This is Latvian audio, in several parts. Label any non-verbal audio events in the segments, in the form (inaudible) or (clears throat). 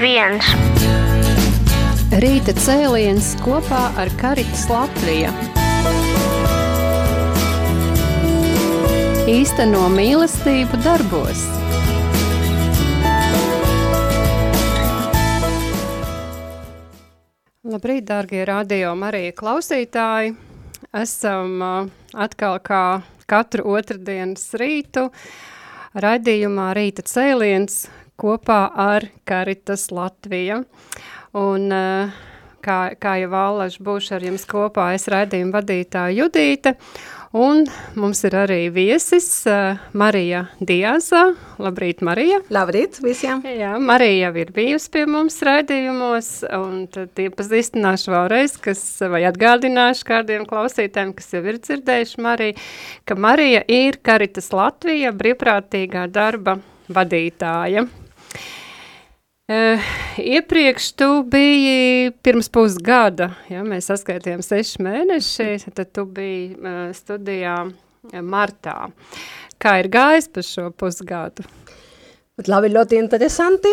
viens. Rīta cēliens kopā ar Karitas Latviju. Īsteno mīlestību darbos. Labrīt, dārgie radio Marija klausītāji! Esam uh, atkal kā katru otrdienas rītu raidījumā Rīta cēliens kopā ar Karitas Latviju. Un, uh, kā, kā jau Vālaši būšu ar jums kopā, es raidījumu vadītāja Judīte, un mums ir arī viesis uh, Marija Diāza. Labrīt, Marija! Labrīt visiem! Jā, Marija jau ir bijusi pie mums raidījumos, un tad iepazīstināšu vēlreiz, kas, vai atgādināšu kādiem klausītājiem, kas jau ir dzirdējuši Mariju, ka Marija ir Karitas Latvija brīvprātīgā darba vadītāja. Uh, iepriekš tu biji pirms pusgada, ja mēs saskaitījām seši mēneši, tad tu biji uh, studijā martā. Kā ir gājis pa šo pusgadu? Bet labi, ļoti interesanti.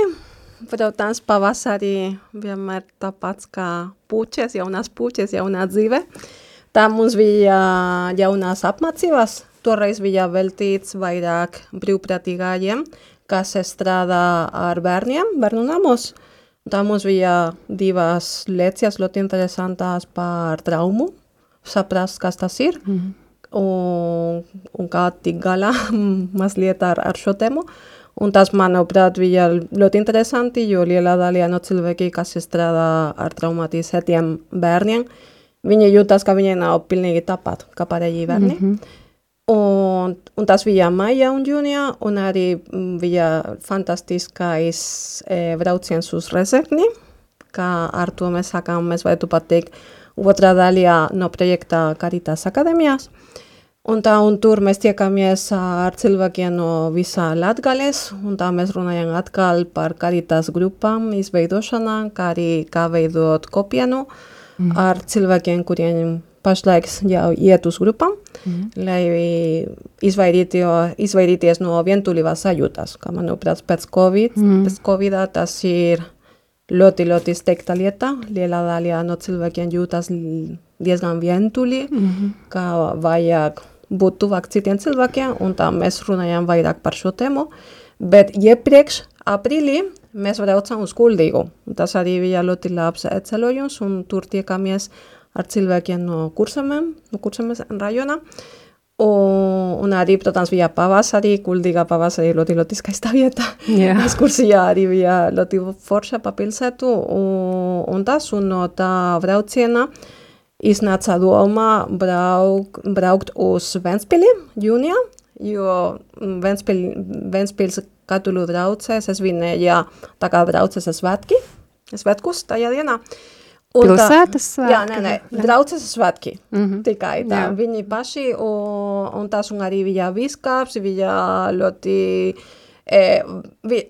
Protams, pavasarī vienmēr tāpats kā puķes, jaunās puķes, jaunā dzīve. Tā mums bija jaunās apmācības, toreiz bija veltīts vairāk brīvprātīgājiem, kas strādā ar bērniem, bērnu namos. Tā mums bija divas lekcijas ļoti interesantas par traumu, saprast, kas tas ir, mm -hmm. un, un kā tik galā (laughs) mazliet ar, ar šo tēmu. Un tas, manuprāt, bija ļoti interesanti, jo liela daļa no cilvēki, kas strādā ar traumatizētiem bērniem, viņi jūtas, ka viņi nav pilnīgi tāpat kā pārējie bērni. Mm -hmm. Un, un tas bija maijā un jūnijā, un arī bija fantastiskais e, brauciens uz Rezekni, kā ar to mēs sākām, mēs varētu pateikt, otrā daļā no projekta Caritas Akademijas. Un tā, un tur mēs tiekamies ar cilvēkiem no visā Latgales, un tā mēs runājam atkal par Caritas grupām izveidošanā, kā arī kā veidot kopienu mm. ar cilvēkiem, kuriem pašlaik jau iet uz grupām, mm. lai izvairīties no vientulības sajūtas, kā manuprāt, pēc Covid, mm. pēc Covid tas ir ļoti, ļoti steigta lieta, liela daļa no cilvēkiem jūtas diezgan vientuli, mm -hmm. ka vajag būt tuvāk citiem cilvēkiem, un tā mēs runājam vairāk par šo tēmu, bet iepriekš aprīlī mēs braucam uz Kuldīgu, tas arī bija ļoti labs ceļojums, un tur tiekamies ar cilvēkiem no kursamēm, no kursamēs rajonā. Un, un arī, protams, bija pavasarī, kuldīgā pavasarī ļoti, ļoti skaista vieta. Yeah. (laughs) Ekskursijā arī bija ļoti forša pa pilsētu. Un, un tas, un no tā brauciena iznāca doma brauk, braukt uz Ventspili jūnijā, jo Ventspil, Ventspils katru braucēs, es vinēju, tā kā braucēs svētki, svētkus tajā dienā. Uh, Un Pilsētas svētki? Jā, nē, nē, draudzes svētki, mm -hmm. tikai tā, jā. viņi paši, un, un tas un arī bija viskāps, bija ļoti, e,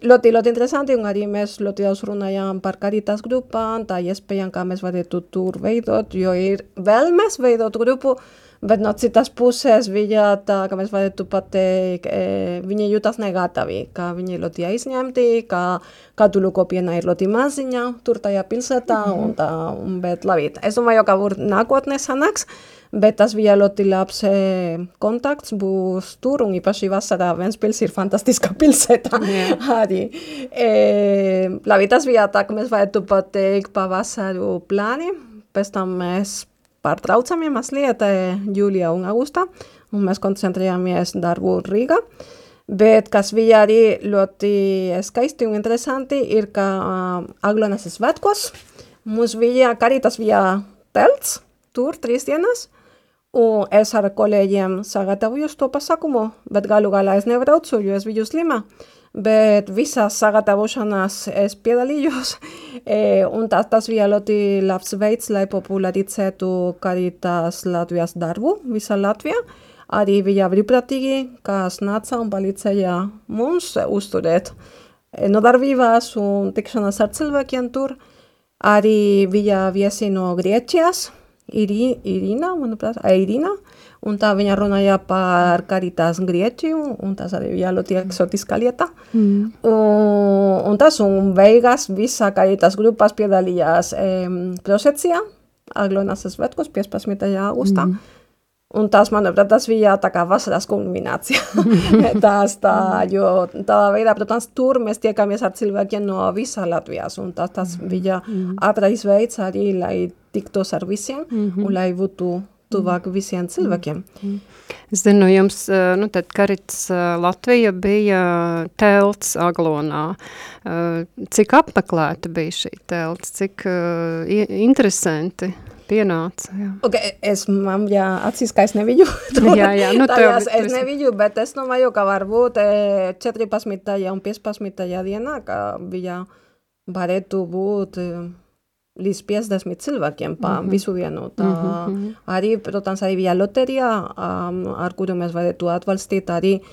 ļoti, ļoti interesanti, un arī mēs ļoti daudz runājām par karitas grupām, tā iespējām, kā mēs varētu tur veidot, jo ir vēlmes veidot grupu, Bet no citas puses bija tā, ka mēs varētu pateikt, e, viņi jūtas negatavi, ka viņi ir ļoti aizņemti, ka katru kopiena ir ļoti maziņa tur tajā pilsētā, mm -hmm. un tā, un, bet labi, es domāju, ka var nākotnē sanāks, bet tas bija ļoti labs e, kontakts, būs tur, un īpaši vasarā Ventspils ir fantastiska (laughs) pilsēta yeah. arī. E, labi, tas bija tā, ka mēs varētu pateikt pavasaru plāni, pēc tam mēs pārtraucamie mazliet jūlijā un augustā, un mēs koncentrējāmies darbu Rīgā. Bet kas bija arī ļoti skaisti un interesanti, ir, ka uh, Aglonas svētkos mums bija, kā arī tas bija telts, tur trīs dienas, un es ar kolēģiem sagatavoju to pasākumu, bet galu galā es nebraucu, jo es biju slima. Uh, bet visās sagatavošanās es piedalījos, (laughs) e, un tas, tas bija ļoti labs veids, lai popularizētu Caritas Latvijas darbu visā Latvijā. Arī bija brīvprātīgi, kas nāca un palīdzēja mums uzturēt e, nodarbībās un tikšanās ar cilvēkiem tur. Arī bija viesi no Grieķijas, Irina, manuprāt, Irina, un tā viņa runāja par Caritas Grieķiju, un tas arī bija ļoti eksotiska lieta. Mm. Un, un tas, un beigās visa Caritas grupas piedalījās um, procesijā, Aglonas svētkos 15. augustā. Mm. Un tas, manuprāt, tas bija tā kā vasaras kulminācija. tās tā, jo tā veidā, protams, tur mēs tiekamies ar cilvēkiem no visā Latvijas, un tas, tas bija ātrais veids arī, lai tiktos ar visiem, mm -hmm. un lai būtu tuvāk visiem cilvēkiem. Es zinu, jums, nu tad Karits Latvija bija telts Aglonā. Cik apmeklēta bija šī telts, cik interesanti? pienāca. Jā. Okay, es man jā, acīs, ka es nebiju. (laughs) jā, jā, nu (laughs) tajās tev, es nebiju, bet es domāju, ka varbūt 14. un 15. dienā, ka bija varētu būt līdz 50 cilvēkiem pa mm -hmm. visu dienu. Tā, mm -hmm. Arī, protams, arī bija loterija, um, ar kuru mēs varētu atbalstīt arī uh,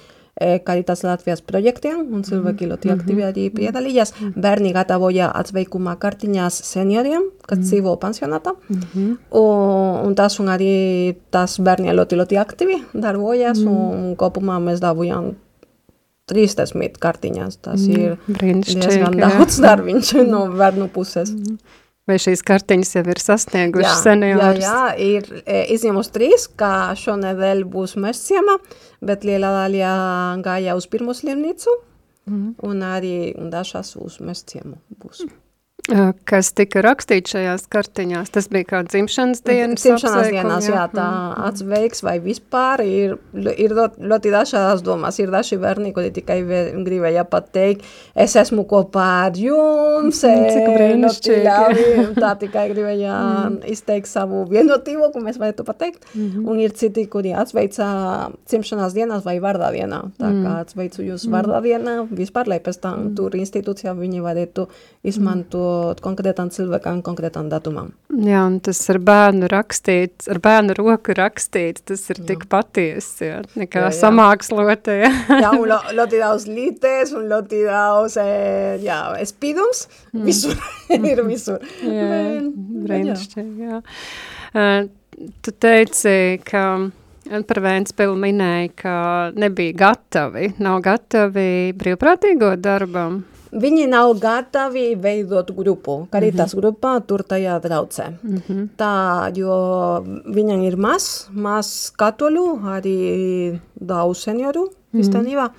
Caritas Latvijas projektiem, un cilvēki ļoti aktīvi arī piedalījās. Bērni gatavoja atsveikuma kartiņās senioriem, kas dzīvo pensionātā. Un, tas un arī tas bērni ļoti, ļoti aktīvi darbojas, un kopumā mēs dabūjām 30 kartiņās. Tas ir diezgan (laughs) daudz darbiņš no bērnu puses. Vai šīs kartiņas jau ir sasniegušas seniorus? Jā, jā, ir e, izņemus trīs, kā šonedēļ būs Mesciema, bet lielā daļā gāja uz pirmo slimnīcu, mm. un arī un dažas uz Mesciemu būs. Mm kas tika rakstīts šajās kartiņās. Tas bija kā dzimšanas dienas Dzimšanas dienās, jā, tā mm. atsveiks vai vispār ir, ir ļoti dažādas domas. Ir daži bērni, kuri tikai gribēja pateikt, es esmu kopā ar jums, (laughs) cik brīnišķīgi. Tā (laughs) tikai gribēja mm. izteikt savu vienotību, ko mēs varētu pateikt. Mm -hmm. Un ir citi, kuri atsveica dzimšanas dienās vai vārdā dienā. Tā kā mm. atsveicu jūs mm. vārdā dienā, vispār, lai pēc tam tur institūcijā viņi varētu izmantot kalpot konkrētam cilvēkam, konkrētam datumam. Jā, un tas ar bērnu rakstīts, ar bērnu roku rakstīts, tas ir jā. tik patiesi, jā, nekā jā, jā. samākslota. Jā, jā un lo, ļoti daudz lītes un ļoti daudz, jā, spīdums, mm. visur, (laughs) ir visur. Jā, brīnišķīgi, jā. Uh, tu teici, ka par Vēnspilu minēja, ka nebija gatavi, nav gatavi brīvprātīgo darbam. Viņi nav gatavi veidot grupu, karitas mm -hmm. grupā, tur tajā draucē. Mm -hmm. Tā, jo viņam ir maz, maz katoļu, arī daudz senioru, mm -hmm. īstenībā.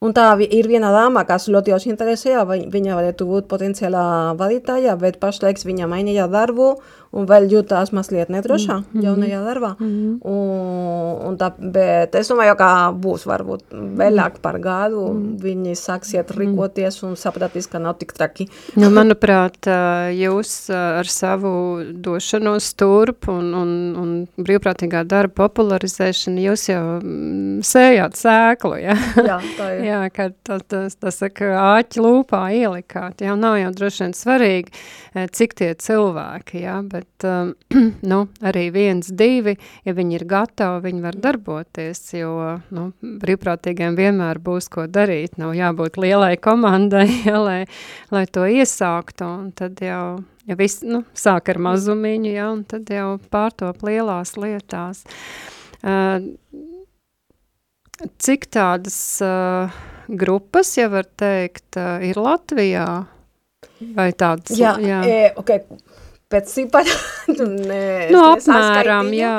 Un tā ir viena dāma, kas ļoti jūs interesē, viņa varētu būt potenciālā vadītāja, bet pašlaik viņa mainīja darbu, un vēl jūtās mazliet nedrošā mm -hmm. jaunajā darbā. Mm -hmm. un, un tā, bet es domāju, ka būs varbūt vēlāk par gadu, mm -hmm. viņi sāksiet rīkoties un sapratīs, ka nav tik traki. nu, manuprāt, jūs ar savu došanos turp un, un, un brīvprātīgā darba popularizēšanu, jūs jau sējāt sēklu, ja? Jā, tā (laughs) ir. Jā, kad tas, tas, tas saka, āķi lūpā ielikāt, jau nav jau droši vien svarīgi, cik tie cilvēki, ja, bet bet um, (clears throat) nu, arī viens, divi, ja viņi ir gatavi, viņi var darboties, jo nu, brīvprātīgiem vienmēr būs ko darīt, nav jābūt lielai komandai, (laughs) ja, lai, lai to iesāktu, un tad jau, ja viss, nu, sāk ar mazumiņu, ja, un tad jau pārtop lielās lietās. Uh, cik tādas uh, grupas, ja var teikt, uh, ir Latvijā? Vai tādas? Jā, jā. E, okay pēc cipara. (laughs) nu, apmēram, jā.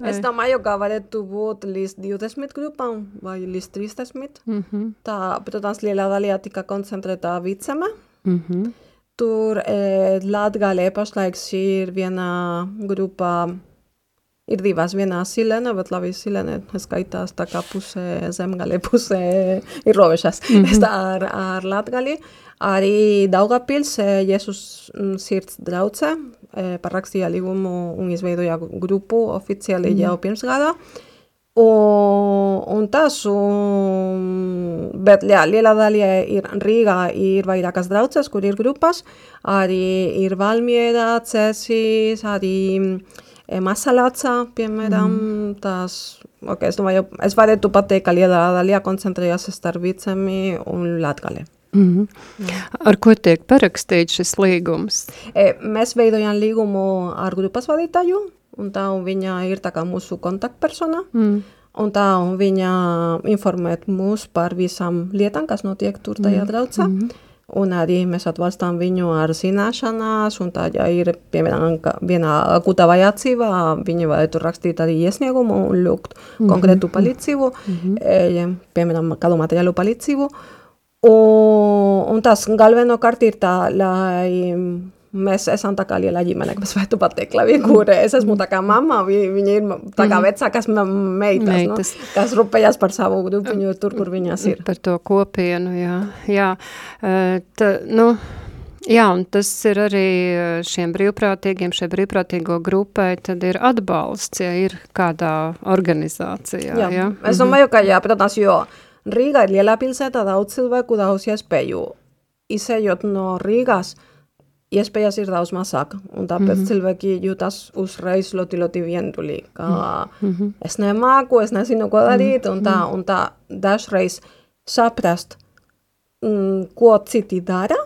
Es domāju, ka varētu būt līdz 20 grupām vai līdz 30. Mm -hmm. Tā, protams, lielā daļā tika koncentrēta viceme. Mm -hmm. Tur e, Latgalē pašlaik šī ir viena grupa, ir divas, viena silene, bet labi, silene skaitās tā kā pusē zemgalē, pusē ir robežas mm -hmm. (laughs) ar, ar Latgali. Arī Daugavpils Jēzus sirds drauce parakstīja līgumu un izveidoja grupu oficiāli mm. jau pirms gada. Un, un tas, un, bet jā, liela daļa ir Rīgā, ir vairākas drauces, kur ir grupas, arī ir Valmiera, Cēsīs, arī Masalāca, piemēram, mm. tas, ok, es domāju, es varētu pateikt, ka liela daļa koncentrējas starp Vicemi un Latgale. Mm -hmm. Ar ko tiek parakstīts šis līgums? E, mēs veidojam līgumu ar grupas vadītāju, un tā, un viņa ir tā kā mūsu kontaktpersona. Mm. Un tā, un viņa informē mūs par visām lietām, kas notiek tur tajā mm. draucā. Mm -hmm. Un arī mēs atbalstām viņu ar zināšanās, un tā, ja ir, piemēram, vienā akūtā vajadzībā, viņi varētu rakstīt arī iesniegumu un lūgt mm -hmm. konkrētu palīdzību, mm -hmm. e, piemēram, kādu materiālu palīdzību. Un, un tas galvenokārt ir tā, lai mēs esam tā kā liela ģimene, kas varētu pateikt, lai kure es esmu tā kā mamma, vi, viņa ir tā kā mhm. vecākas meitas, meitas. Nu, kas rūpējas par savu grupiņu tur, kur viņas ir. Par to kopienu, jā. jā. Tā, nu, Jā, un tas ir arī šiem brīvprātīgiem, šai brīvprātīgo grupai, tad ir atbalsts, ja ir kādā organizācijā. Jā, jā. es mhm. domāju, ka jā, protams, jo Rīga ir lielā pilsētā, daudz cilvēku, daudz iespēju. Izējot no Rīgas, uh, iespējas ir daudz mazāk, un tāpēc mm -hmm. cilvēki jūtas uzreiz ļoti, ļoti vientuli, ka mm -hmm. es nemāku, es nezinu, ko darīt, un tā, un tā dažreiz saprast, mm, ko citi dara,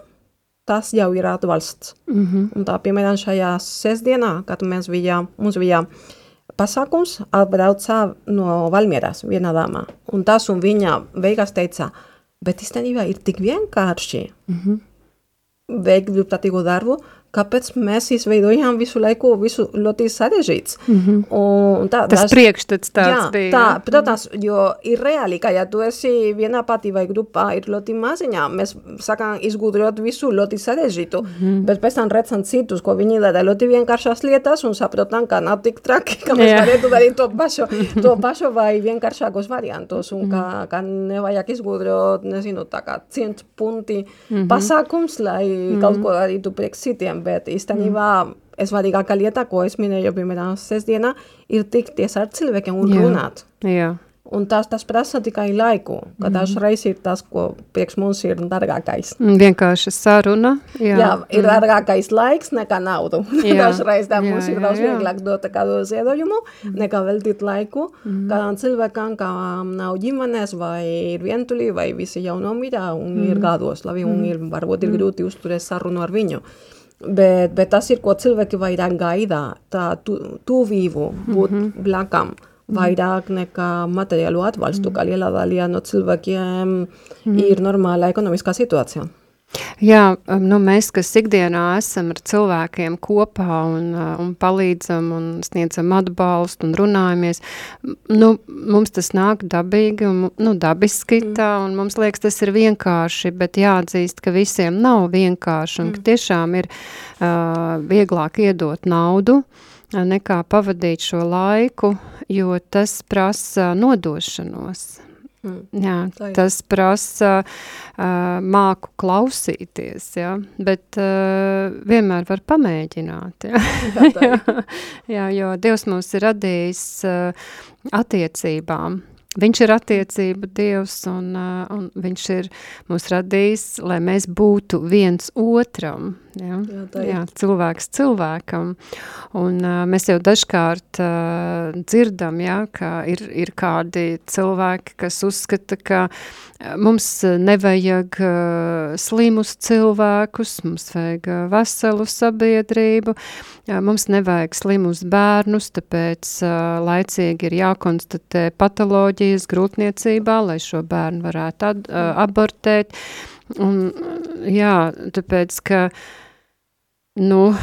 tas jau ir atbalsts. Mm -hmm. Un tā, piemēram, šajā sestdienā, kad mēs bija, mums bija pasākums, atbrauca no Valmieras viena dama, un tas un viņa beigās teica, bet īstenībā ir tik vienkārši. Mm -hmm veikt brīvprātīgo darbu, kāpēc mēs izveidojām visu laiku visu ļoti sarežģīts. Mm -hmm. un tā, Tas priekšstats tāds jā, bija. Tā, protams, jo ir reāli, ka ja tu esi vienā patī vai grupā, ir ļoti maziņā, mēs sākam izgudrot visu ļoti sarežģītu, mm -hmm. bet pēc tam redzam citus, ko viņi dara ļoti vienkāršās lietas un saprotam, ka nav tik traki, ka mēs varētu darīt to pašu, to pašu vai vienkāršākos variantus un ka, mhm. ka nevajag izgudrot, nezinu, tā kā cient punti mm -hmm. pasākums, lai mm -hmm. kaut ko darītu priekš citiem bet īstenībā mm. svarīgākā lieta, ko es minēju, piemēram, sestdienā, ir tikties ar cilvēkiem un Jā. runāt. Jā. Un tas, tas prasa tikai laiku, ka mm. dažreiz ir tas, ko priekš mums ir dārgākais. Vienkārši saruna. Jā, jā ir mm. dārgākais laiks nekā naudu. (laughs) dažreiz tā mums jā, ir daudz vieglāk dot kādu ziedojumu, mm. nekā veltīt laiku mm. kādam cilvēkam, kam nav ģimenes, vai ir vientulī, vai visi jau nomirā, un mm. ir gados labi, un ir, varbūt ir grūti uzturēt sarunu ar viņu. Bet, bet tas ir, ko cilvēki vairāk gaida, tā tu, tuvību būt mm -hmm. blakam, vairāk nekā materiālu atbalstu, mm -hmm. kā lielā daļā no cilvēkiem mm -hmm. ir normāla ekonomiskā situācija. Jā, um, nu mēs, kas ikdienā esam ar cilvēkiem kopā un, uh, un palīdzam un sniedzam atbalstu un runājamies, nu, mums tas nāk dabīgi un nu, dabiski mm. tā, un mums liekas, tas ir vienkārši, bet jāatzīst, ka visiem nav vienkārši un mm. ka tiešām ir uh, vieglāk iedot naudu, uh, nekā pavadīt šo laiku, jo tas prasa nodošanos. Mm. Jā, tas prasa uh, māku klausīties, jā, bet uh, vienmēr var pamēģināt. Jā. (laughs) jā, (laughs) jā, jo Dievs mūs ir radījis uh, attiecībām. Viņš ir attiecība Dievs un, uh, un viņš ir mūs radījis, lai mēs būtu viens otram, ja? jā, jā, cilvēks cilvēkam. Un uh, mēs jau dažkārt uh, dzirdam, ja, ka ir, ir kādi cilvēki, kas uzskata, ka mums nevajag uh, slimus cilvēkus, mums vajag uh, veselu sabiedrību, uh, mums nevajag slimus bērnus, tāpēc uh, laicīgi ir jākonstatē patoloģijas grūtniecībā, lai šo bērnu varētu ad, uh, abortēt. Un, jā, tāpēc, ka nu,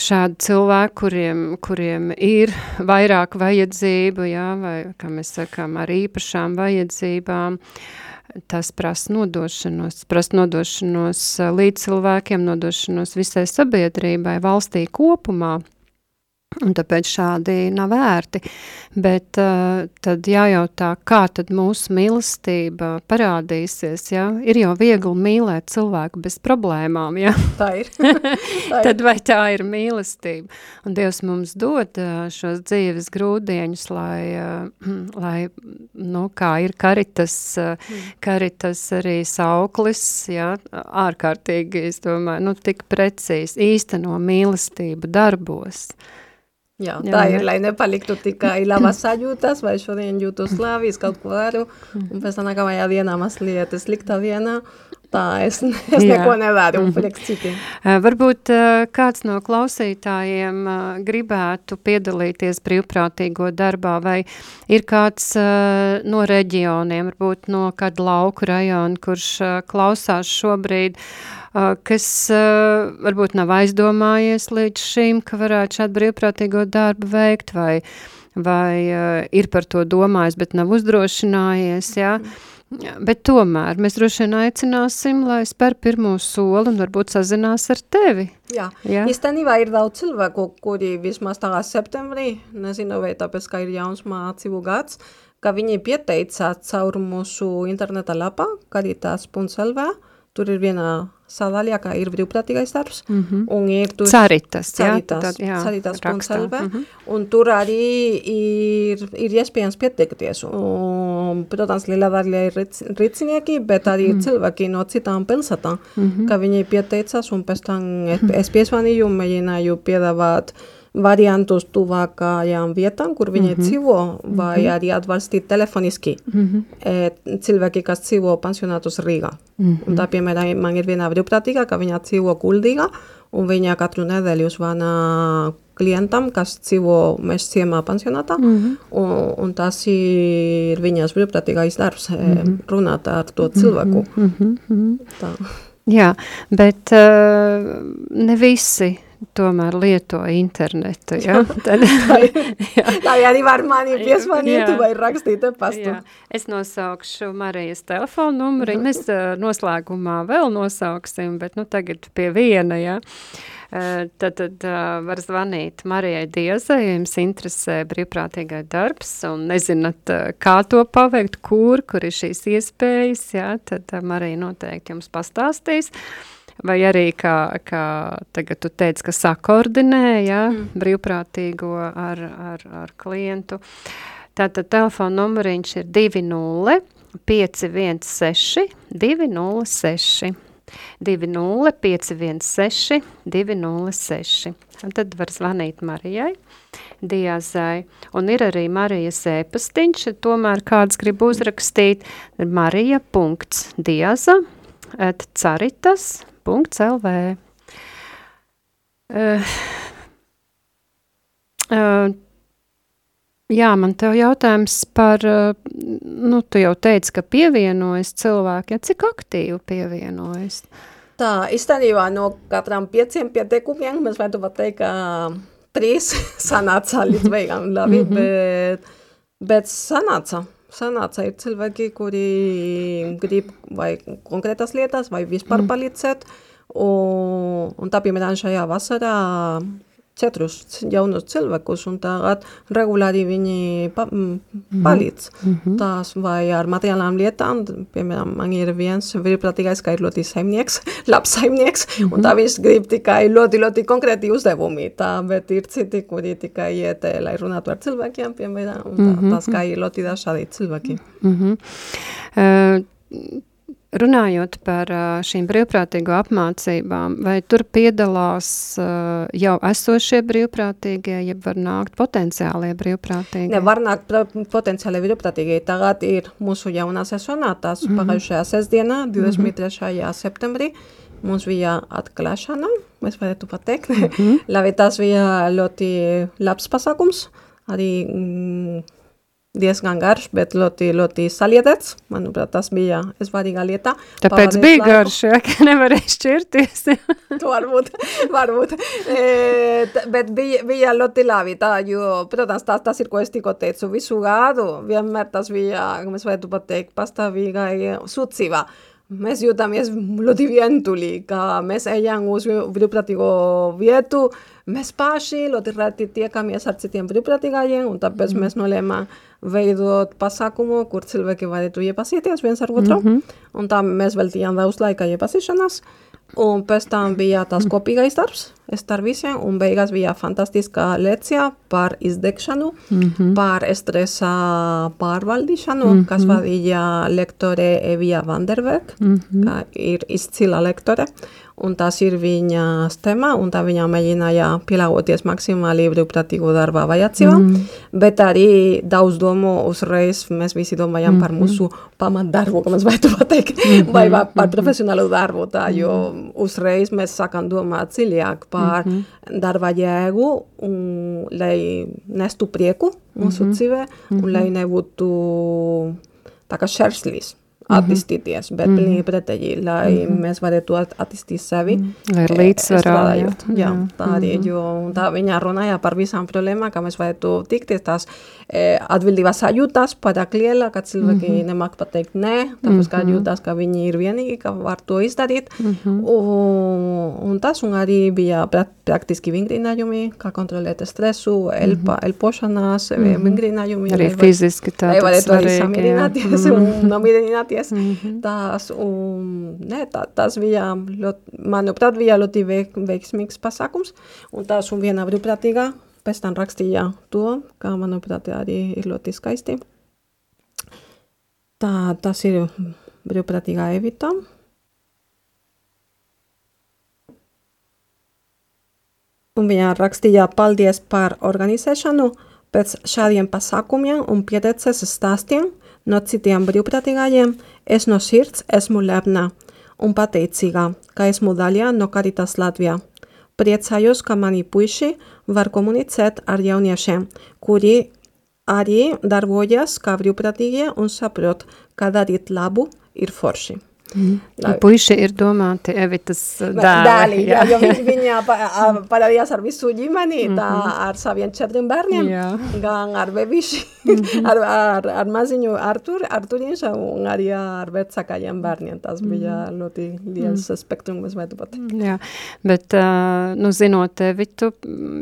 šādi cilvēki, kuriem, kuriem ir vairāk vajadzību, jā, vai, kā mēs sakām, ar īpašām vajadzībām, tas prasa nodošanos, prasa nodošanos līdz cilvēkiem, nodošanos visai sabiedrībai, valstī kopumā. Un tāpēc šādi nav vērti. Bet uh, tad jājautā, kā tad mūsu mīlestība parādīsies, ja? Ir jau viegli mīlēt cilvēku bez problēmām, ja? (laughs) Tā ir. (laughs) tā ir. tad vai tā ir mīlestība? Un Dievs mums dod uh, šos dzīves grūdieņus, lai, uh, (clears throat) lai nu, kā ir karitas, uh, mm. karitas arī sauklis, ja? Ārkārtīgi, es domāju, nu, tik precīzi īsteno mīlestību darbos. Jā, jā, tā ir, lai nepaliktu tikai (coughs) labas sajūtas, vai šodien jūtu slavis, kaut ko varu, un pēc tam nākamajā dienā mazliet slikta dienā. tā es, (laughs) es neko nevaru mm -hmm. priekš citiem. Uh, varbūt uh, kāds no klausītājiem uh, gribētu piedalīties brīvprātīgo darbā, vai ir kāds no reģioniem, varbūt no kāda lauku rajona, kurš klausās šobrīd, uh, kas varbūt nav aizdomājies līdz šim, ka varētu šādu brīvprātīgo darbu veikt, vai, vai ir par to domājis, bet nav uzdrošinājies, jā. Bet tomēr mēs droši vien aicināsim, lai spēr pirmo soli un varbūt sazinās ar tevi. Jā, Jā. īstenībā ir daudz cilvēku, kuri vismaz tagad septembrī, nezinu, vai tāpēc, ka ir jauns mācību gads, ka viņi pieteicās caur mūsu interneta lapā, karitas.lv, tur ir viena sadaļā, kā ir brīvprātīgais darbs, mm -hmm. un ir tur... Caritas, caritas, jā, tad, jā, caritas rakstā. Mm -hmm. un tur arī ir, ir iespējams pieteikties, un, protams, liela daļa ir rīcinieki, bet arī mm -hmm. cilvēki no citām pilsētām, mm -hmm. ka viņi pieteicās, un pēc tam es, es piesvanīju, mēģināju piedāvāt uh, variantus tuvākajām vietām, kur viņi mm -hmm. dzīvo, vai mm -hmm. arī atbalstīt telefoniski mm -hmm. e, cilvēki, kas dzīvo pensionātus Rīgā. Mm -hmm. Un tā, piemēram, man ir viena brīvprātīgā, ka viņa dzīvo Kuldīgā, un viņa katru nedēļu zvana klientam, kas dzīvo mēs ciemā pensionātā, mm -hmm. un, un tas ir viņas brīvprātīgais darbs, mm -hmm. runāt ar to cilvēku. Mm -hmm. Tā. Jā, bet uh, ne visi tomēr lieto internetu. Ja? (laughs) Tad, (laughs) jā. Tā arī var mani piesmanīt vai rakstīt pastu. Jā. Es nosaukšu Marijas telefonu numuriņu, mēs uh, noslēgumā vēl nosauksim, bet nu tagad pie viena, ja. Uh, tad, tad uh, var zvanīt Marijai Diezai, ja jums interesē brīvprātīgai darbs un nezināt, kā to paveikt, kur, kur ir šīs iespējas, ja, tad Marija noteikti jums pastāstīs. Vai arī, kā, kā tagad tu teici, ka sakoordinē, ja, mm. brīvprātīgo ar, ar, ar klientu. Tātad telefona numuriņš ir 20 516 206. 20 516 206. Un tad var zvanīt Marijai, Diazai. Un ir arī Marijas ēpastiņš, tomēr kāds grib uzrakstīt marija.diaza at caritas LV. Uh, uh, jā, man tev jautājums par, uh, nu, tu jau teici, ka pievienojas cilvēki, ja cik aktīvi pievienojas? Tā, īstenībā no katram pieciem pieteikumiem mēs varētu pat teikt, ka trīs (laughs) sanāca līdz beigām labi, -hmm. bet, bet sanāca sanāca ir cilvēki, kuri grib vai konkrētas lietas, vai vispār mm. palīdzēt. Un, un tā, piemēram, šajā vasarā četrus jaunus cilvēkus, un tagad regulāri viņi pa, mhm. palīdz. Mm -hmm. Tās vai ar materiālām lietām, piemēram, man ir viens brīvprātīgais, ka ir ļoti saimnieks, (laughs) labs saimnieks, mm -hmm. un tā mhm. viņš grib tikai ļoti, ļoti konkrēti uzdevumi, tā, bet ir citi, kuri tikai iet, lai runātu ar cilvēkiem, piemēram, un tā, mm -hmm. tās kā ir ļoti dažādi cilvēki. Mm -hmm. uh, Runājot par šīm brīvprātīgo apmācībām, vai tur piedalās jau esošie brīvprātīgie, ja var nākt potenciālie brīvprātīgie? Ne, var nākt potenciālie brīvprātīgie. Tagad ir mūsu jaunā sesonā, tās mm -hmm. pagājušajā sestdienā, 23. Mm -hmm. septembrī, mums bija atklāšana, mēs varētu pateikt. (laughs) Mm -hmm. Labi, tas bija ļoti labs pasākums, arī mm, diezgan garš, bet ļoti, ļoti saliedēts. Manuprāt, tas bija svarīga lieta. Tāpēc bija laiku. garš, ja, (laughs) ka nevarēja šķirties. (laughs) varbūt, varbūt. E, bet bija, bija ļoti labi tā, jo, protams, tas, tas ir, ko es tikko teicu, visu gadu vienmēr tas bija, mēs varētu pateikt, pastāvīga sūdzība. Mēs jūtamies ļoti vientuļi, ka mēs ejam uz brīvprātīgo vietu, mēs paši ļoti reti tiekamies ar citiem brīvprātīgajiem, un tāpēc mm. mēs nolēmām veidot pasākumu, kur cilvēki varētu iepazīties viens ar otru. Mm -hmm. Un tā mēs veltījām daudz laika iepazīšanās. Un pēc tam bija tās kopīgais darbs, starp visiem, un beigās bija fantastiska lekcija par izdegšanu, mm -hmm. par stresa pārvaldīšanu, mm -hmm. kas vadīja lektore Evija Vanderberg, mm -hmm. ir izcila lektore, un tas ir viņas tema, un tā viņa mēģināja pielāgoties maksimāli brīvprātīgo darbā vajadzībām, mm. bet arī daudz domu uzreiz mēs visi domājam mm -hmm. par mūsu pamatdarbu, kā mēs vajadzētu pateikt, mm -hmm. vai par mhm. profesionālu darbu, tā, jo uzreiz mēs sākam domāt dziļāk par mm -hmm. darba jēgu, un, lai nestu prieku mūsu mm -hmm. dzīvē, un mm -hmm. lai nebūtu tā kā šerslīs attīstīties, bet mm. pilnīgi pretēji, lai mm -hmm. mēs varētu attīstīt sevi. Mm. Lai ir līdzsvarā. Jā, jā, tā arī, jo tā viņa runāja par visām problēmām, kā mēs varētu tikties, tās e, atbildības sajūtas pārāk liela, (laughs) ka cilvēki mm -hmm. nemāk pateikt nē, tāpēc, ka jūtas, ka viņi ir vienīgi, ka var to izdarīt. Mm -hmm. un, un tas, un arī bija praktiski vingrinājumi, kā kontrolēt stresu, elpa, mm -hmm. elpošanās, mm -hmm. vingrinājumi. Arī fiziski tā. Lai varētu arī samierināties mm -hmm. un nomierināties mācīties. Mm -hmm. tās, un, ne, tā, tās bija, ļoti, manuprāt, bija ļoti veik, veiksmīgs pasākums, un tās un viena brīvprātīgā pēc tam rakstīja to, kā, manuprāt, arī ir ļoti skaisti. Tā, tas ir brīvprātīgā Evita. Un viņa rakstīja paldies par organizēšanu, pēc šādiem pasākumiem un pieredzes stāstiem – no citiem brīvprātīgajiem, es no sirds esmu lepna un pateicīga, ka esmu daļā no Caritas Latvijā. Priecājos, ka mani puiši var komunicēt ar jauniešiem, kuri arī darbojas kā brīvprātīgie un saprot, ka darīt labu ir forši. Mm. Puiši ir domāti Evitas dēli. dēli jā, jā, jo viņa parādījās (laughs) ar visu ģimeni, mm -hmm. tā ar saviem četriem bērniem, jā. gan ar bebiši, mm -hmm. (laughs) ar, ar, ar maziņu Artur, Arturiņš un arī ar vecākajiem bērniem. Tas mm -hmm. bija ļoti liels mm spektrums, varētu pat. Jā, bet, uh, nu, zinot Evitu,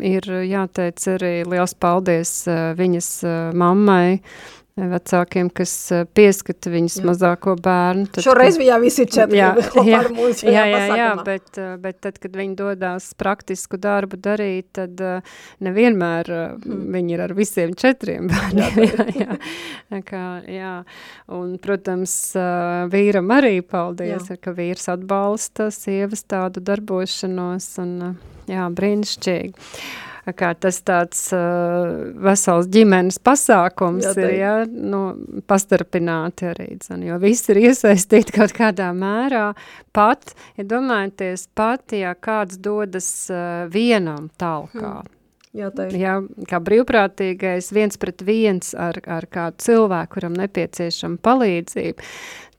ir jāteic arī liels paldies uh, viņas uh, mammai, vecākiem, kas eh, pieskata viņas jā. mazāko bērnu. Tad, Šoreiz bija visi četri jā, (laughs) jā, ar mums. Jā, jā, jā, bet, eh, bet tad, kad viņi dodās praktisku darbu darīt, tad eh, nevienmēr mm. viņi ir ar visiem četriem bērniem. jā, (laughs) jā, jā. Kā, jā. Un, protams, vīram arī paldies, jā. ka vīrs atbalsta sievas tādu darbošanos un jā, brīnišķīgi kā tas tāds uh, vesels ģimenes pasākums Jā, ir, ja, nu, pastarpināti arī, zin, jo visi ir iesaistīti kaut kādā mērā, pat, ja domājaties, pat, ja kāds dodas uh, vienam talkā, hmm. Jā, Jā, kā brīvprātīgais viens pret viens ar, ar kādu cilvēku, kuram nepieciešama palīdzība,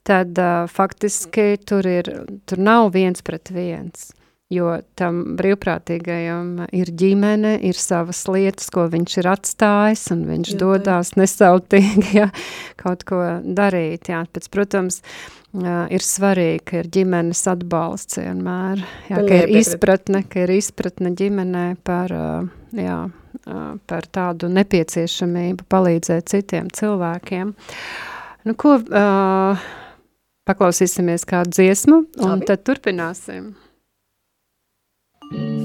tad uh, faktiski tur, ir, tur nav viens pret viens jo tam brīvprātīgajam ir ģimene, ir savas lietas, ko viņš ir atstājis, un viņš jā, dodās nesautīgi (laughs) ja, kaut ko darīt. Jā. Pēc, protams, ir svarīgi, ka ir ģimenes atbalsts vienmēr, jā, ka ir izpratne, ka ir izpratne ģimenē par, jā, par tādu nepieciešamību palīdzēt citiem cilvēkiem. Nu, ko, uh, paklausīsimies kādu dziesmu, un Labi. tad turpināsim. Mm-hmm.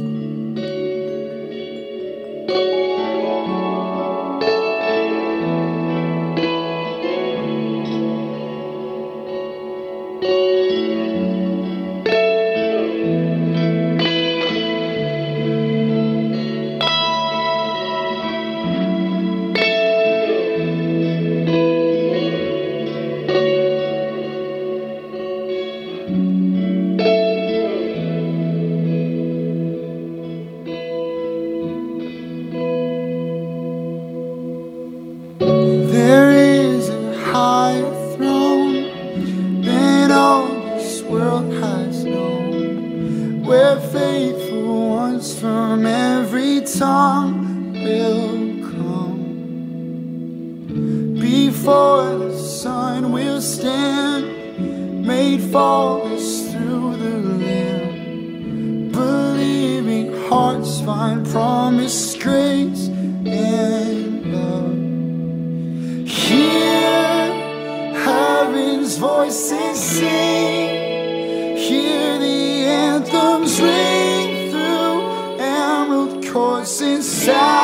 voices sing. Hear the anthems ring through emerald inside.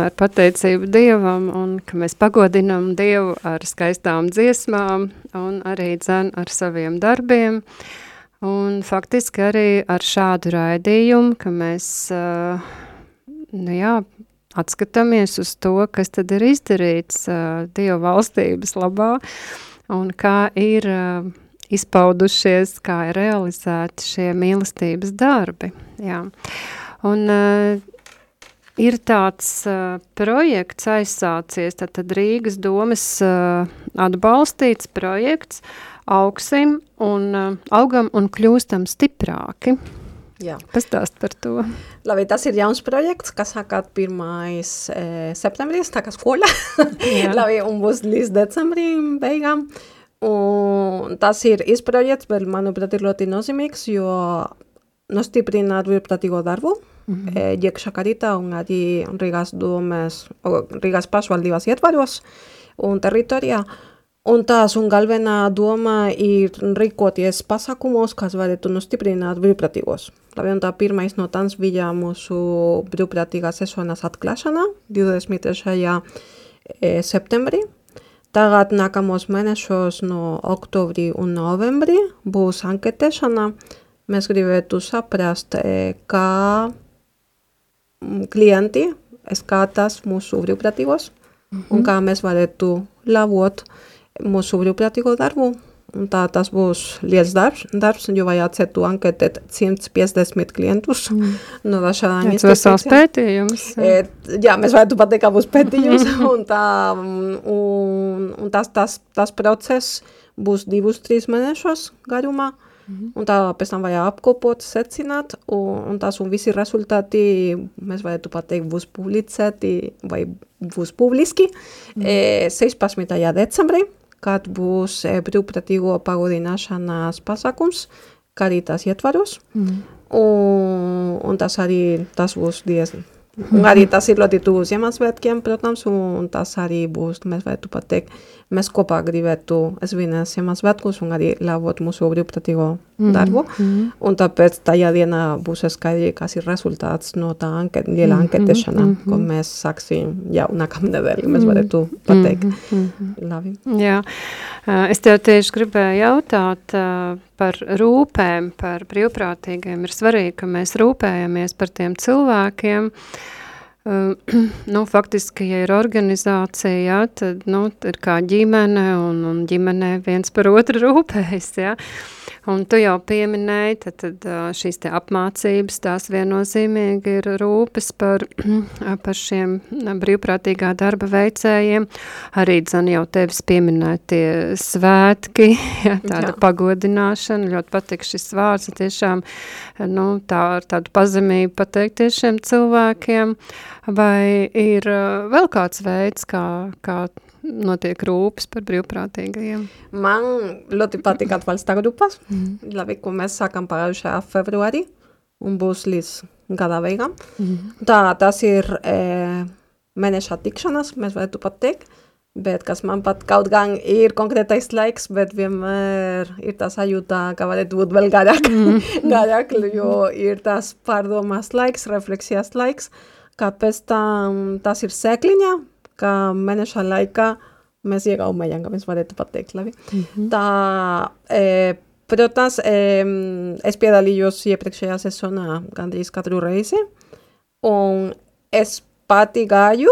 vienmēr pateicību Dievam un ka mēs pagodinam Dievu ar skaistām dziesmām un arī dzen ar saviem darbiem. Un faktiski arī ar šādu raidījumu, ka mēs, nu jā, atskatāmies uz to, kas tad ir izdarīts Dieva valstības labā un kā ir izpaudušies, kā ir realizēti šie mīlestības darbi, jā. Un ir tāds uh, projekts aizsācies, tad, tad Rīgas domas uh, atbalstīts projekts augsim un uh, augam un kļūstam stiprāki. Jā. Pastāst par to. Labi, tas ir jauns projekts, kas sākās 1. E, septembris, tā kā skola. (laughs) Labi, un būs līdz decembrim beigām. Un tas ir izprojekts, bet manuprāt ir ļoti nozīmīgs, jo nostiprināt brīvprātīgo darbu, mm -hmm. e, iekšā karītā un arī Rīgās domes, Rīgās pašvaldībās ietvaros un teritorijā. Un tās un galvenā doma ir rīkoties pasākumos, kas varētu nostiprināt brīvprātīgos. Labi, tā pirmais no tās bija mūsu brīvprātīgā sezonas atklāšana 23. E, septembrī. Tagad nākamos mēnešos no oktobrī un novembrī būs anketēšana. Mēs gribētu saprast, e, kā klienti skatās mūsu brīvprātīgos mm -hmm. un kā mēs varētu labot mūsu brīvprātīgo darbu Un tā tas būs liels darbs, darbs jo vajadzētu anketēt 150 klientus mm. no dažādām institūcijām. Tas vesels pētījums. E, jā, mēs varētu pateikt, ka būs pētījums, (laughs) un, tā, un, un tas, tas, tas process būs divus, trīs mēnešos garumā. Mm. Un tā pēc tam vajag apkopot, secināt, un, un tas un visi rezultāti, mēs varētu pateikt, būs publicēti vai būs publiski mm. e, 16. decembrī kad būs e, brīvprātīgo pagodināšanas pasākums, kā arī tās ietvaros. Mm. Un, un tas arī tas būs diezgan Un arī tas ir ļoti tuvu Ziemassvētkiem, protams, un tas arī būs, mēs varētu pateikt, mēs kopā gribētu svinēt Ziemassvētkus un arī labot mūsu brīvprātīgo darbu. Mm. Un tāpēc tajā dienā būs skaidri, kas ir rezultāts no tā anket, liela mm anketēšana, mm ko mēs sāksim jau nākamnedēļ, mēs varētu pateikt. Mm. Labi. Jā, es tev tieši gribēju jautāt par rūpēm, par brīvprātīgiem. Ir svarīgi, ka mēs rūpējamies par tiem cilvēkiem, Uh, (clears throat) nu, faktiski, ja ir organizācija, jā, tad nu, ir kā ģimene, un, un ģimenē viens par otru rūpējas. Jā. Un tu jau pieminēji, tad, tad šīs te apmācības, tās viennozīmīgi ir rūpes par, (clears throat) par šiem brīvprātīgā darba veicējiem. Arī, dzan, jau tevis pieminētie svētki, (laughs) jā, tāda jā. pagodināšana, ļoti patīk šis vārds, tiešām, nu, tā ar tādu pazemību pateikt tiešiem cilvēkiem, vai ir vēl kāds veids, kā, kā notiek rūpes par brīvprātīgajiem? Man ļoti patīk atbalsta grupas. Mm. Labi, ko mēs sākam pagājušajā februārī un būs līdz gada beigām. Mm. Tā, tas ir e, mēneša tikšanās, mēs varētu pateikt. Bet kas man pat kaut gan ir konkrētais laiks, bet vienmēr ir tā sajūta, ka varētu būt vēl garāk, mm. (laughs) garāk jo ir tas pārdomās laiks, refleksijas laiks, kāpēc tam tas ir sēkliņā, ka mēneša laikā mēs iegaumējam, ka mēs varētu pateikt labi. Mm -hmm. Tā, e, protams, e, es piedalījos iepriekšējā sezonā gandrīz katru reizi, un es pati gāju,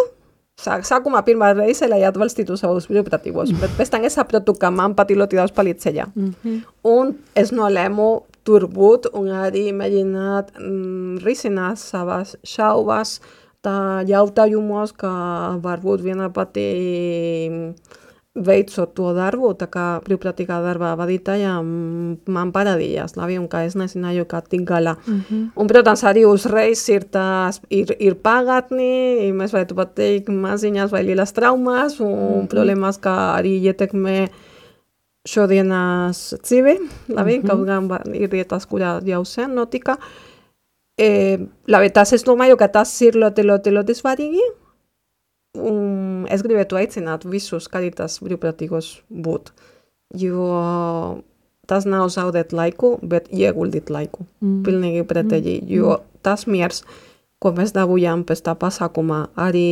sāk, sākumā pirmā reize, lai atbalstītu savus brīvprātīgos, bet pēc tam es sapratu, ka man patīk ļoti daudz palīdzēja. Mm -hmm. Un es nolēmu tur būt un arī mēģināt mm, risināt savas šaubas, tā jautājumos, ka varbūt viena pati veicot to darbu, tā kā brīvprātīgā darbā vadītāja man parādījās labi, un kā es nezināju, kā tik galā. Mm -hmm. Un, protams, arī uzreiz ir tās, ir, ir pagātni, mēs varētu pateikt maziņas vai lielas traumas, un mm -hmm. problēmas, kā arī ietekmē šodienas dzīvi, labi, mm -hmm. kaut gan ir vietas, kurā jau sen notika. Uh, Eh, la veritat es domāju, ka tas ir ļoti, ļoti, ļoti svarīgi. Un es gribētu aicināt visus karitas brīvprātīgos būt, jo tas nav zaudēt laiku, bet ieguldīt laiku. Mm. Pilnīgi pretēji, mm. jo tas miers, ko mēs dabūjām pēc tā pasākumā, arī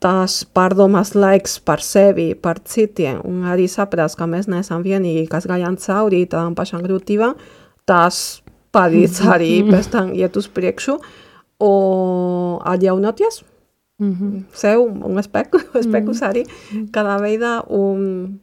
tas pārdomās laiks par sevi, par citiem, un arī saprast, ka mēs neesam vienīgi, kas gājām cauri tām pašām grūtībām, tas palīdz arī pēc tam iet uz priekšu. Un atjaunoties mm -hmm. sev un speku, spekus arī kādā veidā un,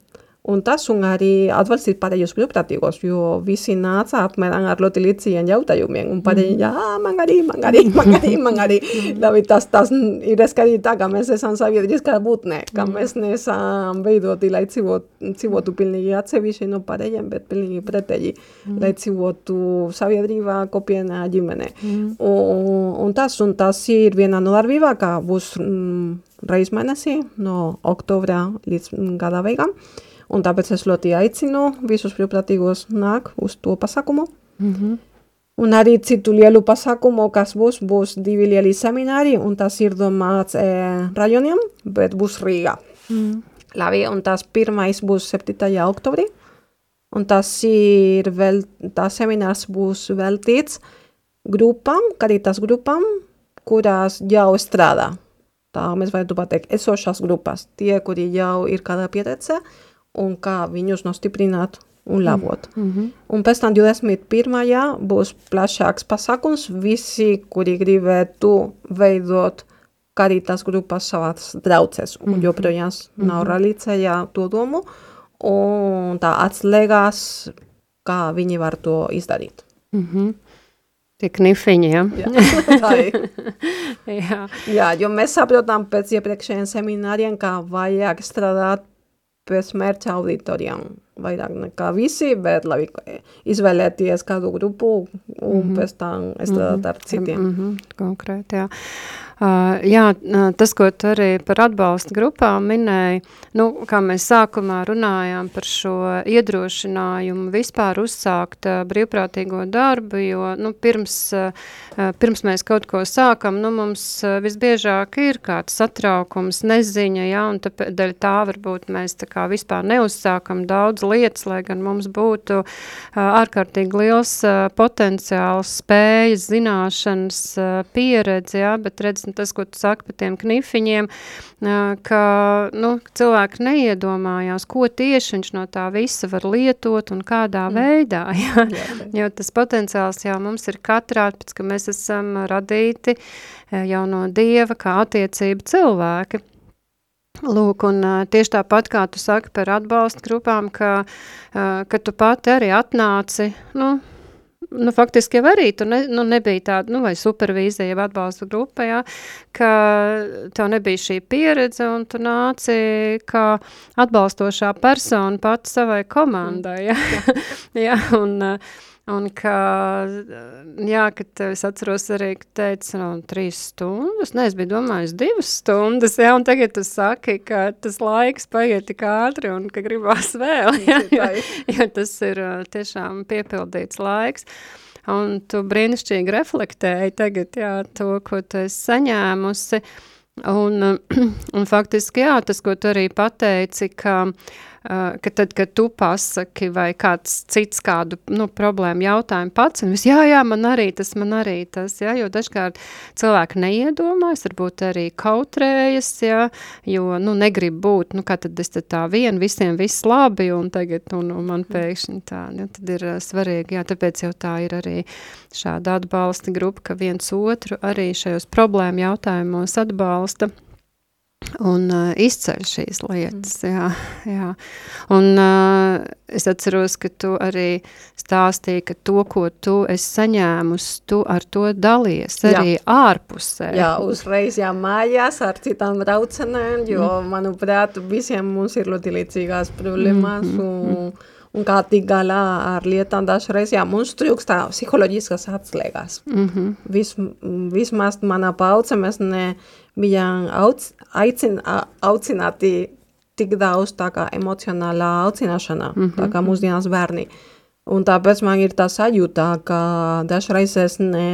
Un tas un arī atbalstīt pārējos brīvprātīgos, jo visi nāca apmēram ar ļoti līdzīgiem jautājumiem. Un pārējie, jā, man arī, man arī, man arī, man arī. Labi, tas, tas ir skaidri tā, ka mēs esam sabiedriskā būtnē, ka mēs nesam veidoti, lai dzīvot, dzīvotu pilnīgi atsevišķi no pārējiem, bet pilnīgi pretēji, mm. lai dzīvotu sabiedrībā, kopienā, ģimenē. Mm. Un, un tas, un tas ir viena no darbībām, kā būs mm, reiz mēnesī, no oktobra līdz gada beigām. Un tāpēc es ļoti aicinu visus brīvprātīgos nāk uz to pasākumu. Mm -hmm. Un arī citu lielu pasākumu, kas būs, būs divi lieli semināri, un tas ir domāts e, rajoniem, bet būs Rīgā. Mm. Labi, un tas pirmais būs 7. oktobrī, un tas ir vēl, tas seminārs būs veltīts grupām, karitas grupām, kurās jau strādā. Tā mēs varētu pateikt, esošās grupas, tie, kuri jau ir kādā pieredze, un kā viņus nostiprināt un labot. Mm -hmm. Un pēc tam 21. būs plašāks pasākums, visi, kuri gribētu veidot karitas grupas savās draudzes, un mm -hmm. joprojām nav realizēja to domu, un tā atslēgās, kā viņi var to izdarīt. Mm -hmm. Tie knifiņi, ja? Jā, (laughs) tā ir. (laughs) jā. jā, jo mēs saprotam pēc iepriekšējiem semināriem, kā vajag strādāt pēc mērķa auditorijām vairāk nekā visi, bet labi, izvēlēties kādu grupu un mm -hmm. pēc tam strādāt ar citiem. Mm -hmm. Konkrēti, jā. Uh, jā, tas, ko tu arī par atbalsta grupām minēji, nu, kā mēs sākumā runājām par šo iedrošinājumu vispār uzsākt uh, brīvprātīgo darbu, jo, nu, pirms, uh, pirms mēs kaut ko sākam, nu, mums visbiežāk ir kāds satraukums, neziņa, jā, un tāpēc tā varbūt mēs tā kā vispār neuzsākam daudz lietas, lai gan mums būtu ārkārtīgi liels potenciāls, spējas, zināšanas, pieredze, jā, bet redz, nu, tas, ko tu saki par tiem knifiņiem, ka nu, cilvēki neiedomājās, ko tieši viņš no tā visa var lietot un kādā mm. veidā, (laughs) jā. jā, jo tas potenciāls jau mums ir katrā, pēc, ka mēs esam radīti jau no Dieva kā attiecība cilvēki. Lūk, un tieši tāpat kā tu saki par atbalstu grupām, ka, ka tu pati arī atnāci, nu, nu, faktiski jau arī tu ne, nu, nebija tāda, nu, vai supervīzija, jau atbalsta grupa, jā, ka tev nebija šī pieredze, un tu nāci kā atbalstošā persona pati savai komandai, jā, (laughs) jā un, uh, Un ka, jā, kad es atceros arī, ka teica, no, trīs stundas, ne, es biju domājis divas stundas, jā, un tagad tu saki, ka tas laiks paiet tik ātri un ka gribās vēl, jā, jo, (laughs) jo tas ir tiešām piepildīts laiks. Un tu brīnišķīgi reflektēji tagad, jā, to, ko tu esi saņēmusi, un, (clears throat) un faktiski, jā, tas, ko tu arī pateici, ka uh, ka tad, kad tu pasaki vai kāds cits kādu nu, problēmu jautājumu pats, un viss, jā, jā, man arī tas, man arī tas, jā, jo dažkārt cilvēki neiedomājas, varbūt arī kautrējas, jā, jo, nu, negrib būt, nu, kā tad es tad tā vien, visiem viss labi, un tagad, un, un man pēkšņi tā, jā, tad ir uh, svarīgi, jā, tāpēc jau tā ir arī šāda atbalsta grupa, ka viens otru arī šajos problēmu jautājumos atbalsta, un uh, izceļ šīs lietas. Mm. Jā, jā. Un uh, es atceros, ka tu arī stāstīji, ka to, ko tu esi saņēmusi, tu ar to dalies arī jā. ārpusē. Jā, uzreiz jā, mājās ar citām braucenēm, jo, mm. manuprāt, visiem mums ir ļoti līdzīgās problēmas mm, mm, un, mm. un kā tik galā ar lietām dažreiz, jā, mums trūkstā psiholoģiskas atslēgas. Mm -hmm. Vis, vismaz manā pauce mēs ne bijām auc, aicin, aucināti tik daudz tā kā emocionālā aucināšanā, mm -hmm. tā kā mūsdienās bērni. Un tāpēc man ir tā sajūta, ka dažreiz es, ne,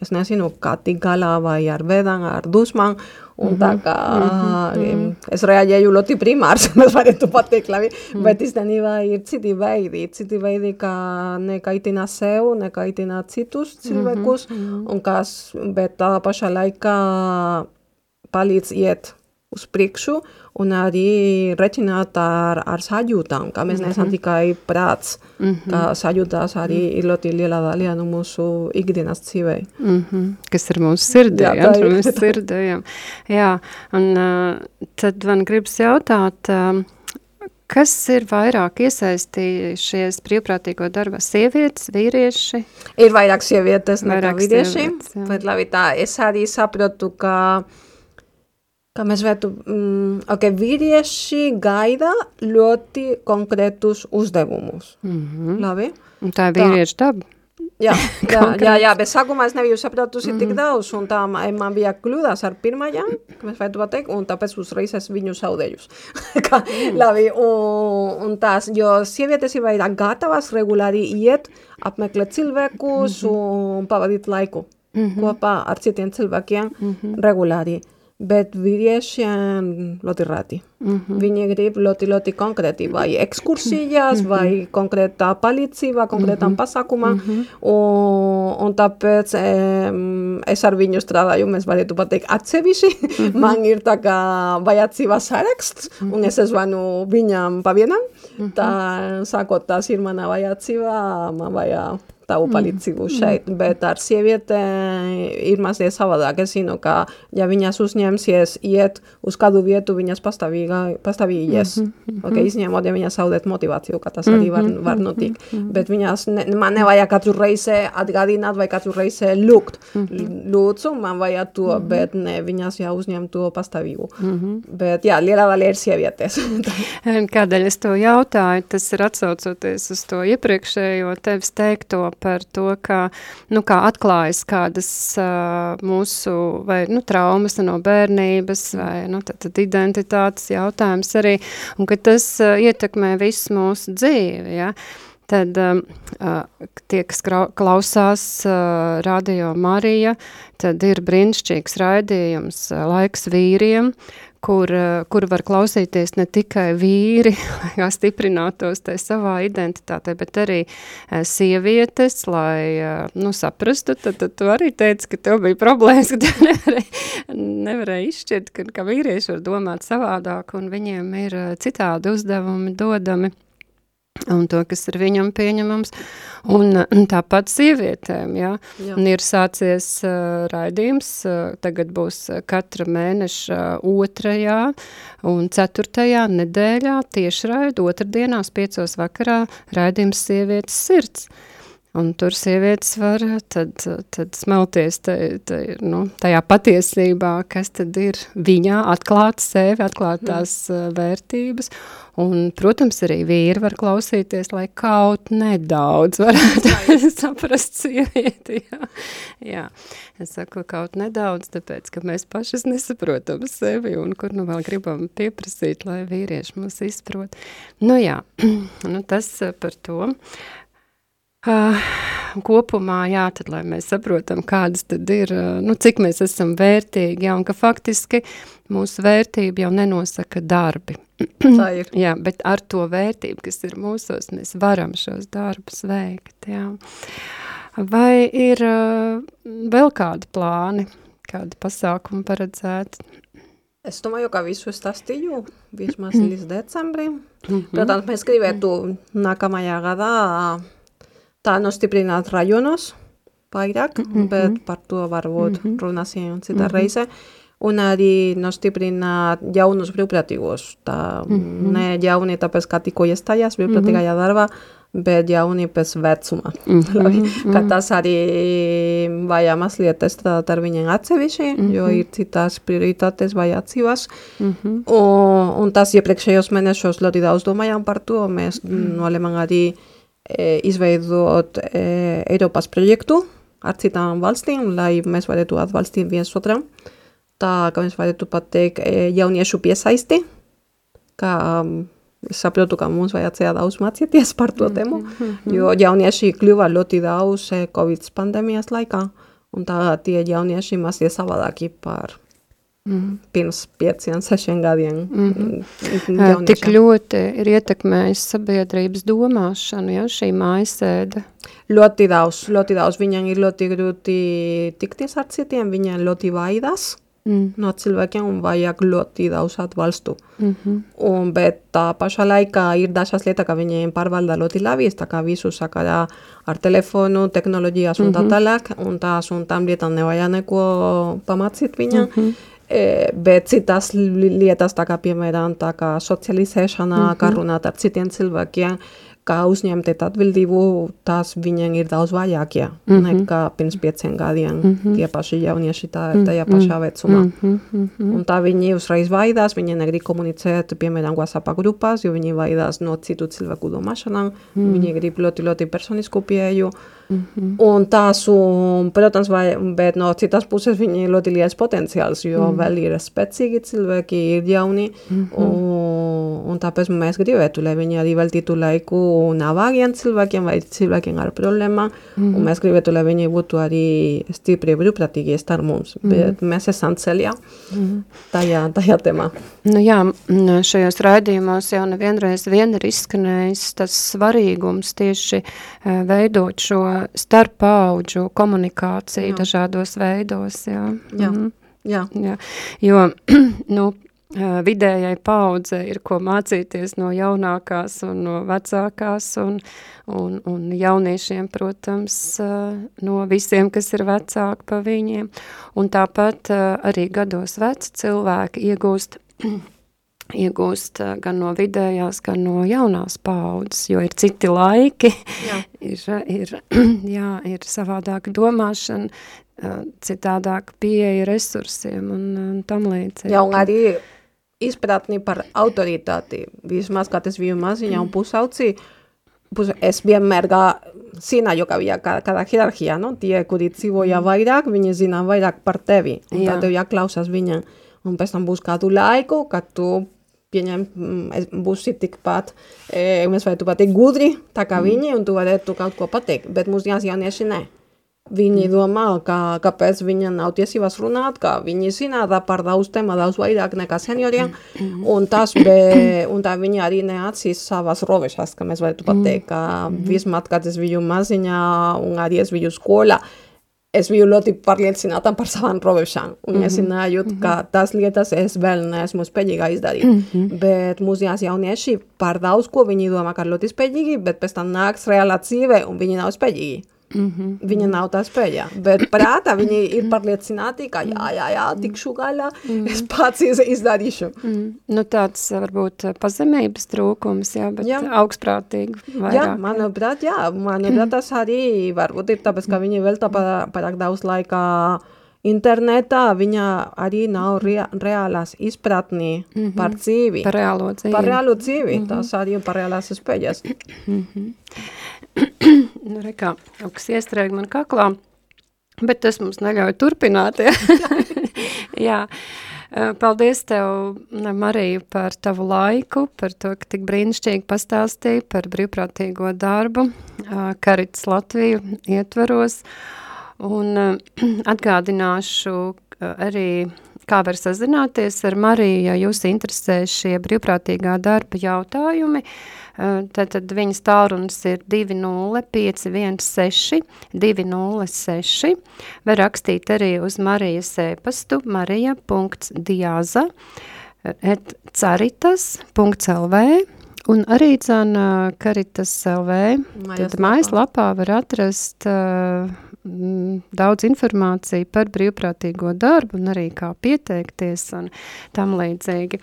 es nezinu, kā tik galā vai ar vedām, ar dusmām, un mm -hmm. tā kā mm -hmm. es reaģēju ļoti primārs, (laughs) mēs varētu pateikt, labi, mm -hmm. bet īstenībā ir citi veidi, citi veidi, kā nekaitināt sev, nekaitināt citus cilvēkus, mm -hmm. un kas, bet tā pašā laikā palīdz iet uz priekšu un arī reķināt ar, ar sajūtām, ka mēs neesam mm -hmm. tikai prāts, mm -hmm. ka sajūtās arī -hmm. ir ļoti liela daļa no mūsu ikdienas dzīvē. Mm -hmm. Kas ir mūsu sirdī, jā, ja, ir. mūsu sirdī, jā. jā. Un uh, tad man gribas jautāt, uh, kas ir vairāk iesaistījušies brīvprātīgo darba sievietes, vīrieši? Ir vairāk sievietes nekā vīrieši, jā. bet labi tā, es arī saprotu, ka, ka mēs vētu, mm, ok, vīrieši gaida ļoti konkrētus uzdevumus. Mm -hmm. Labi? Un tā ir vīriešu daba. Jā, jā, jā, jā, bet sākumā es nebiju sapratusi tik daudz, un tā ma- man bija kļūdas ar pirmajām, ka mēs vajadzētu pateikt, un tāpēc uzreiz es viņu zaudēju. Kā, labi, un, un tās, jo sievietes ir vairāk gatavas regulāri iet, apmeklēt cilvēkus un pavadīt laiku kopā ar citiem cilvēkiem regulāri. Bet vīriešiem ļoti reti. Viņi grib ļoti, ļoti konkrēti, vai ekskursijas, vai konkrētā palīdzība, konkrētām pasākumam, un, un tāpēc em, es ar viņu strādāju, mēs varētu pateikt atsevišķi, man ir tā kā vajadzības saraksts, un es zvanu viņam pa vienam, tā sākot tās ir mana vajadzība, man vajag tavu palīdzību šeit, bet ar sieviete ir mazliet savādāk. Es zinu, ka ja viņas uzņemsies iet uz kādu vietu, viņas pastāvīgi, ies. Okay, izņemot, ja viņas zaudēt motivāciju, ka tas arī var, var notikt. Bet viņas, ne, man nevajag katru reizi atgādināt vai katru reizi lūgt. Lūdzu, man vajag to, bet ne, viņas jau uzņem to pastāvīgu. Bet jā, lielā daļa ir sievietes. (laughs) Kādēļ es to jautāju, tas ir atsaucoties uz to iepriekšējo tevis teikto par to, ka, nu, kā atklājas kādas uh, mūsu, vai, nu, traumas no bērnības, vai, nu, tad, tad identitātes jautājums arī, un ka tas uh, ietekmē visu mūsu dzīvi, ja, tad um, uh, tie, kas klausās uh, Radio Marija, tad ir brīnišķīgs raidījums uh, Laiks vīriem, kur, uh, kur var klausīties ne tikai vīri, (laughs) lai stiprinātos tai savā identitātē, bet arī uh, sievietes, lai uh, nu, saprastu, tad, tad tu arī teici, ka tev bija problēmas, ka tu (laughs) nevarēji, nevarēji izšķirt, ka, ka vīrieši var domāt savādāk un viņiem ir uh, citādi uzdevumi dodami un to, kas ir viņam pieņemams, un uh, tāpat sievietēm, jā. Jā. Un ir sācies uh, raidījums, uh, tagad būs uh, katra mēneša uh, otrajā un ceturtajā nedēļā tieši raid, otrdienās piecos vakarā raidījums sievietes sirds. Un tur sievietes var tad, tad smelties te, te, nu, tajā patiesībā, kas tad ir viņā, atklāt sevi, atklāt tās uh, vērtības. Un, protams, arī vīri var klausīties, lai kaut nedaudz varētu (laughs) saprast sievieti. Jā. jā, es saku kaut nedaudz, tāpēc, ka mēs pašas nesaprotam sevi un kur nu vēl gribam pieprasīt, lai vīrieši mūs izprot. Nu jā, (clears throat) nu tas uh, par to. Uh, kopumā, jā, tad, lai mēs saprotam, kādas tad ir, uh, nu, cik mēs esam vērtīgi, jā, un ka faktiski mūsu vērtība jau nenosaka darbi. Tā ir. (clears throat) jā, bet ar to vērtību, kas ir mūsos, mēs varam šos darbus veikt, jā. Vai ir uh, vēl kādi plāni, kādi pasākumi paredzēti? Es domāju, ka visu stāstīju vismaz līdz decembrim. Protams, mēs gribētu nākamajā gadā tā nostiprināt rajonos vairāk, bet par to varbūt runāsim citā reize. Un arī nostiprināt jaunus brīvprātīgos. Tā ne jauni tāpēc, ka tikko iestājās brīvprātīgajā darbā, bet jauni pēc vecuma. Labi, ka tas arī vajag mazliet strādāt ar viņiem atsevišķi, jo ir citas prioritātes vajadzības. Un, un tas iepriekšējos mēnešos ļoti daudz domājām par to. Mēs nolēmām arī e, izveidot e, Eiropas projektu ar citām valstīm, lai mēs varētu atbalstīt viens otram. Tā, ka mēs varētu pateikt e, jauniešu piesaisti, ka um, es saprotu, ka mums vajadzēja daudz mācīties par to tēmu, jo jaunieši kļuva ļoti daudz e, Covid pandēmijas laikā, un tā tie jaunieši mazliet savādāki par pirms pieciem, sešiem gadiem. mm, Ā, Tik ļoti ir ietekmējis sabiedrības domāšanu, ja, šī mājasēde. Ļoti daudz, ļoti daudz. Viņiem ir ļoti grūti tikties ar citiem, viņiem ļoti baidās Mm. no cilvēkiem un vajag ļoti daudz atbalstu. Mm -hmm. un, bet tā pašā laikā ir dažas lietas, ka viņiem pārvalda ļoti labi, tā kā visu sakarā ar telefonu, tehnoloģijas un tā tālāk, un tās un tam lietām nevajag neko pamācīt viņam. Mm -hmm. Bet citas lietas, tā kā piemēram tā kā socializēšana, mm -hmm. kā runāt ar citiem cilvēkiem, kā uzņemties atbildību, tās viņiem ir daudz vairāk ja, mm -hmm. nekā pirms pieciem gadiem. Mm -hmm. Tie paši jaunieši tā, tajā pašā vecumā. Mm -hmm. Mm -hmm. Un tā viņi uzreiz vaidās, viņi negrib komunicēt, piemēram, WhatsApp grupās, jo viņi vaidās no citu cilvēku domāšanām. Mm -hmm. Viņi grib ļoti, ļoti personisku pieeju. Mm -hmm. Un tās, un, protams, vai, bet no citas puses viņi ir ļoti liels potenciāls, jo mm vēl ir spēcīgi cilvēki, ir jauni. Mm -hmm. un, un tāpēc mēs gribētu, lai viņi arī veltītu laiku navāgiem cilvēkiem vai cilvēkiem ar problēmām, mm -hmm. un mēs gribētu, lai viņi būtu arī stipri brīvprātīgi starp mums, mm -hmm. bet mēs esam ceļā mm -hmm. tajā, tajā temā. Nu jā, šajos raidījumos jau nevienreiz vien ir izskanējis tas svarīgums tieši veidot šo starppaudžu komunikāciju jā. dažādos veidos, jā. Jā. Mm. Jā. Jā. Jo, (clears throat) nu, vidējai paudze ir ko mācīties no jaunākās un no vecākās un, un, un jauniešiem, protams, no visiem, kas ir vecāki pa viņiem. Un tāpat arī gados veci cilvēki iegūst (clears throat) iegūst gan no vidējās, gan no jaunās paudzes, jo ir citi laiki, jā. (laughs) ir, ir, (clears throat) jā, ir savādāka domāšana, citādāka pieeja resursiem un, un tam līdzīgi. Jā, un arī izpratni par autoritāti. Vismaz, kad es biju maziņa un pusaucī, pus, es vienmēr kā zināju, ka bija kāda hierarhija, no? tie, kuri dzīvoja vairāk, viņi zina vairāk par tevi, un Jā. tad tev jāklausās viņam. Un pēc tam būs kādu laiku, kad tu pieņem, būsi tikpat, e, mēs vai tu patīk gudri, tā kā mm. viņi, un tu varētu kaut ko pateikt, bet mūsdienās jaunieši ne. Viņi domā, ka, kāpēc viņa nav tiesības runāt, ka viņi zina par daudz tēmu, daudz vairāk nekā senioriem, un, tas be, un tā viņi arī neatsīs savas robežas, ka mēs varētu pateikt, ka vismaz, kad es biju maziņā un arī es biju skolā, es biju ļoti pārliecināta par savām robežām, un es zināju, ka tas lietas es vēl neesmu spējīga izdarīt, bet mūsdienās jaunieši par daudz ko viņi domā, ka ļoti spējīgi, bet pēc tam nāks reālā dzīve, un viņi nav spējīgi. Mm -hmm. Viņa nav tā spēja, bet prātā viņi (clears throat) ir pārliecināti, ka jā, jā, jā, tikšu galā, mm -hmm. es pats izdarīšu. Mm -hmm. Nu tāds varbūt pazemības trūkums, jā, bet jā. augstprātīgi vairāk. Jā, manuprāt, jā, manuprāt, tas arī varbūt ir tāpēc, ka viņi vēl tā pārāk daudz laikā internetā, viņa arī nav rea reālās izpratnī mm -hmm. par dzīvi. Par reālo dzīvi. Par reālo dzīvi, mm -hmm. tas arī par reālās spējas. Mm -hmm (clears throat) nu, re kā, kaut kas iestrēg man kaklā, bet tas mums neļauj turpināt, ja? (laughs) jā. Paldies tev, Marija, par tavu laiku, par to, ka tik brīnišķīgi pastāstīji par brīvprātīgo darbu, Karits Latviju ietvaros, un (clears throat) atgādināšu arī kā var sazināties ar Mariju, ja jūs interesē šie brīvprātīgā darba jautājumi. Tātad viņas tālrunis ir 20516 206. Var rakstīt arī uz Marijas ēpastu marija.diaza et caritas.lv un arī dzana Karitas LV. Tad mājaslapā var atrast uh, daudz informāciju par brīvprātīgo darbu un arī kā pieteikties un tam līdzīgi.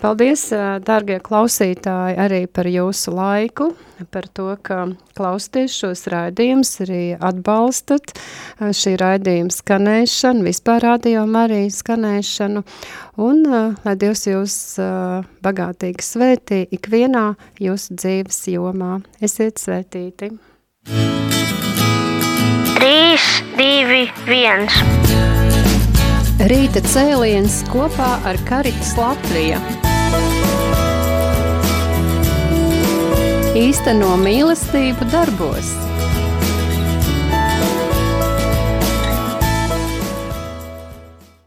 Paldies, dārgie klausītāji, arī par jūsu laiku, par to, ka klausties šos raidījumus, arī atbalstat šī raidījuma skanēšanu, vispār rādījuma arī skanēšanu, un lai Dievs jūs bagātīgi svētī ikvienā jūsu dzīves jomā. Esiet svētīti! 3, 2, 1. Rīta cēliens kopā ar Karitas Latviju. Īsteno mīlestību darbos.